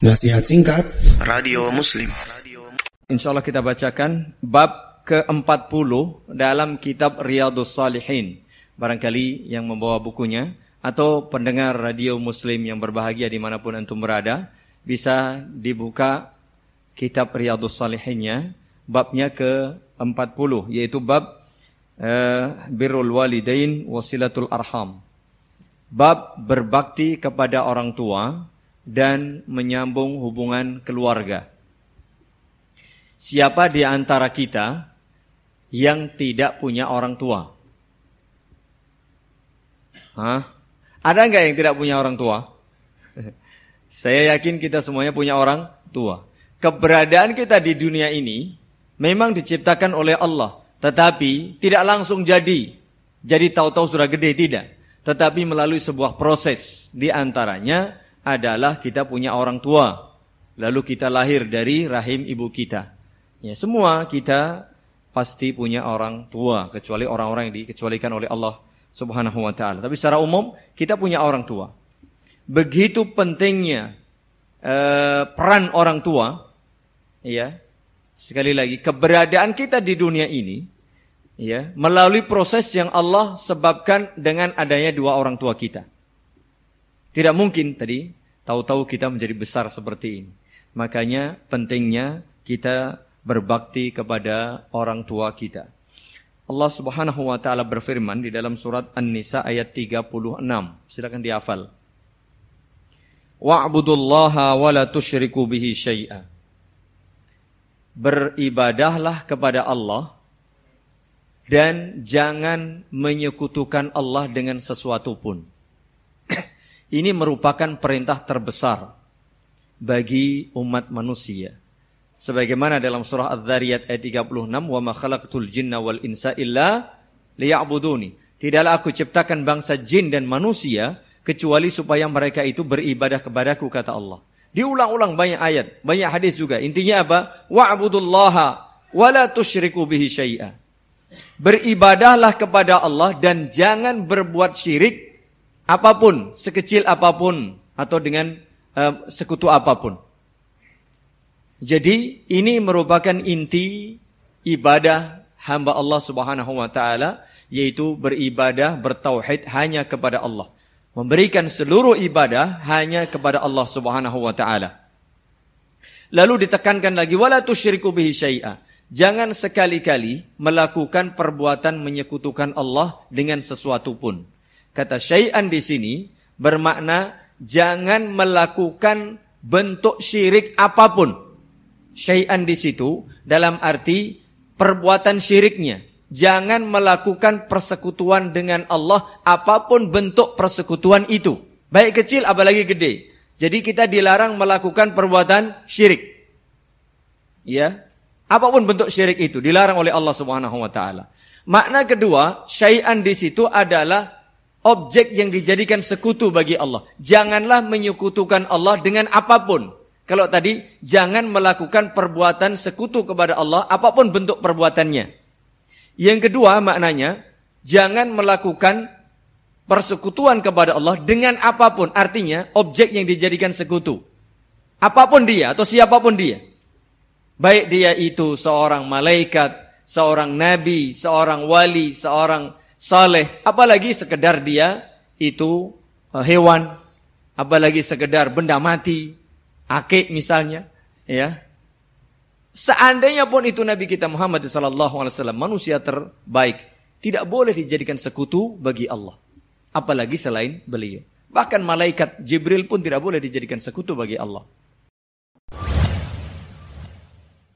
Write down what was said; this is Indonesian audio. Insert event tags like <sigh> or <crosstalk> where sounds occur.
Nasihat singkat Radio Muslim. Insya Allah kita bacakan bab ke-40 dalam kitab Riyadus Salihin. Barangkali yang membawa bukunya atau pendengar radio muslim yang berbahagia di mana pun antum berada bisa dibuka kitab Riyadus Salihinnya babnya ke-40 yaitu bab uh, birrul walidain wasilatul arham. Bab berbakti kepada orang tua dan menyambung hubungan keluarga. Siapa di antara kita yang tidak punya orang tua? Hah? Ada nggak yang tidak punya orang tua? <laughs> Saya yakin kita semuanya punya orang tua. Keberadaan kita di dunia ini memang diciptakan oleh Allah, tetapi tidak langsung jadi. Jadi tahu-tahu sudah gede tidak, tetapi melalui sebuah proses di antaranya adalah kita punya orang tua. Lalu kita lahir dari rahim ibu kita. Ya, semua kita pasti punya orang tua kecuali orang-orang yang dikecualikan oleh Allah Subhanahu wa taala. Tapi secara umum kita punya orang tua. Begitu pentingnya eh, peran orang tua ya. Sekali lagi keberadaan kita di dunia ini ya melalui proses yang Allah sebabkan dengan adanya dua orang tua kita. Tidak mungkin tadi tahu-tahu kita menjadi besar seperti ini. Makanya pentingnya kita berbakti kepada orang tua kita. Allah Subhanahu wa taala berfirman di dalam surat An-Nisa ayat 36. Silakan dihafal. Wa'budullaha wa la tusyriku bihi syai'a. Beribadahlah kepada Allah dan jangan menyekutukan Allah dengan sesuatu pun. Ini merupakan perintah terbesar bagi umat manusia. Sebagaimana dalam surah Az-Zariyat ayat 36, "Wa ma khalaqtul jinna wal insa illa liya'buduni." Tidaklah aku ciptakan bangsa jin dan manusia kecuali supaya mereka itu beribadah kepadaku kata Allah. Diulang-ulang banyak ayat, banyak hadis juga. Intinya apa? Wa'budullaha wa la tusyriku bihi syai'a. Beribadahlah kepada Allah dan jangan berbuat syirik apa pun, sekecil apa pun atau dengan uh, sekutu apa pun. Jadi ini merupakan inti ibadah hamba Allah Subhanahu wa taala yaitu beribadah bertauhid hanya kepada Allah. Memberikan seluruh ibadah hanya kepada Allah Subhanahu wa taala. Lalu ditekankan lagi wala tusyriku bihi syai'a. Jangan sekali-kali melakukan perbuatan menyekutukan Allah dengan sesuatu pun. Kata syai'an di sini bermakna jangan melakukan bentuk syirik apa pun. Syai'an di situ dalam arti perbuatan syiriknya. Jangan melakukan persekutuan dengan Allah apa pun bentuk persekutuan itu. Baik kecil apalagi gede. Jadi kita dilarang melakukan perbuatan syirik. Ya. Apa pun bentuk syirik itu dilarang oleh Allah Subhanahu wa taala. Makna kedua, syai'an di situ adalah objek yang dijadikan sekutu bagi Allah. Janganlah menyekutukan Allah dengan apa pun. Kalau tadi, jangan melakukan perbuatan sekutu kepada Allah, apa pun bentuk perbuatannya. Yang kedua maknanya, jangan melakukan persekutuan kepada Allah dengan apa pun. Artinya, objek yang dijadikan sekutu. Apa pun dia atau siapa pun dia. Baik dia itu seorang malaikat, seorang nabi, seorang wali, seorang saleh, apalagi sekedar dia itu uh, hewan, apalagi sekedar benda mati, akik misalnya, ya. Seandainya pun itu Nabi kita Muhammad wasallam manusia terbaik, tidak boleh dijadikan sekutu bagi Allah, apalagi selain beliau. Bahkan malaikat Jibril pun tidak boleh dijadikan sekutu bagi Allah.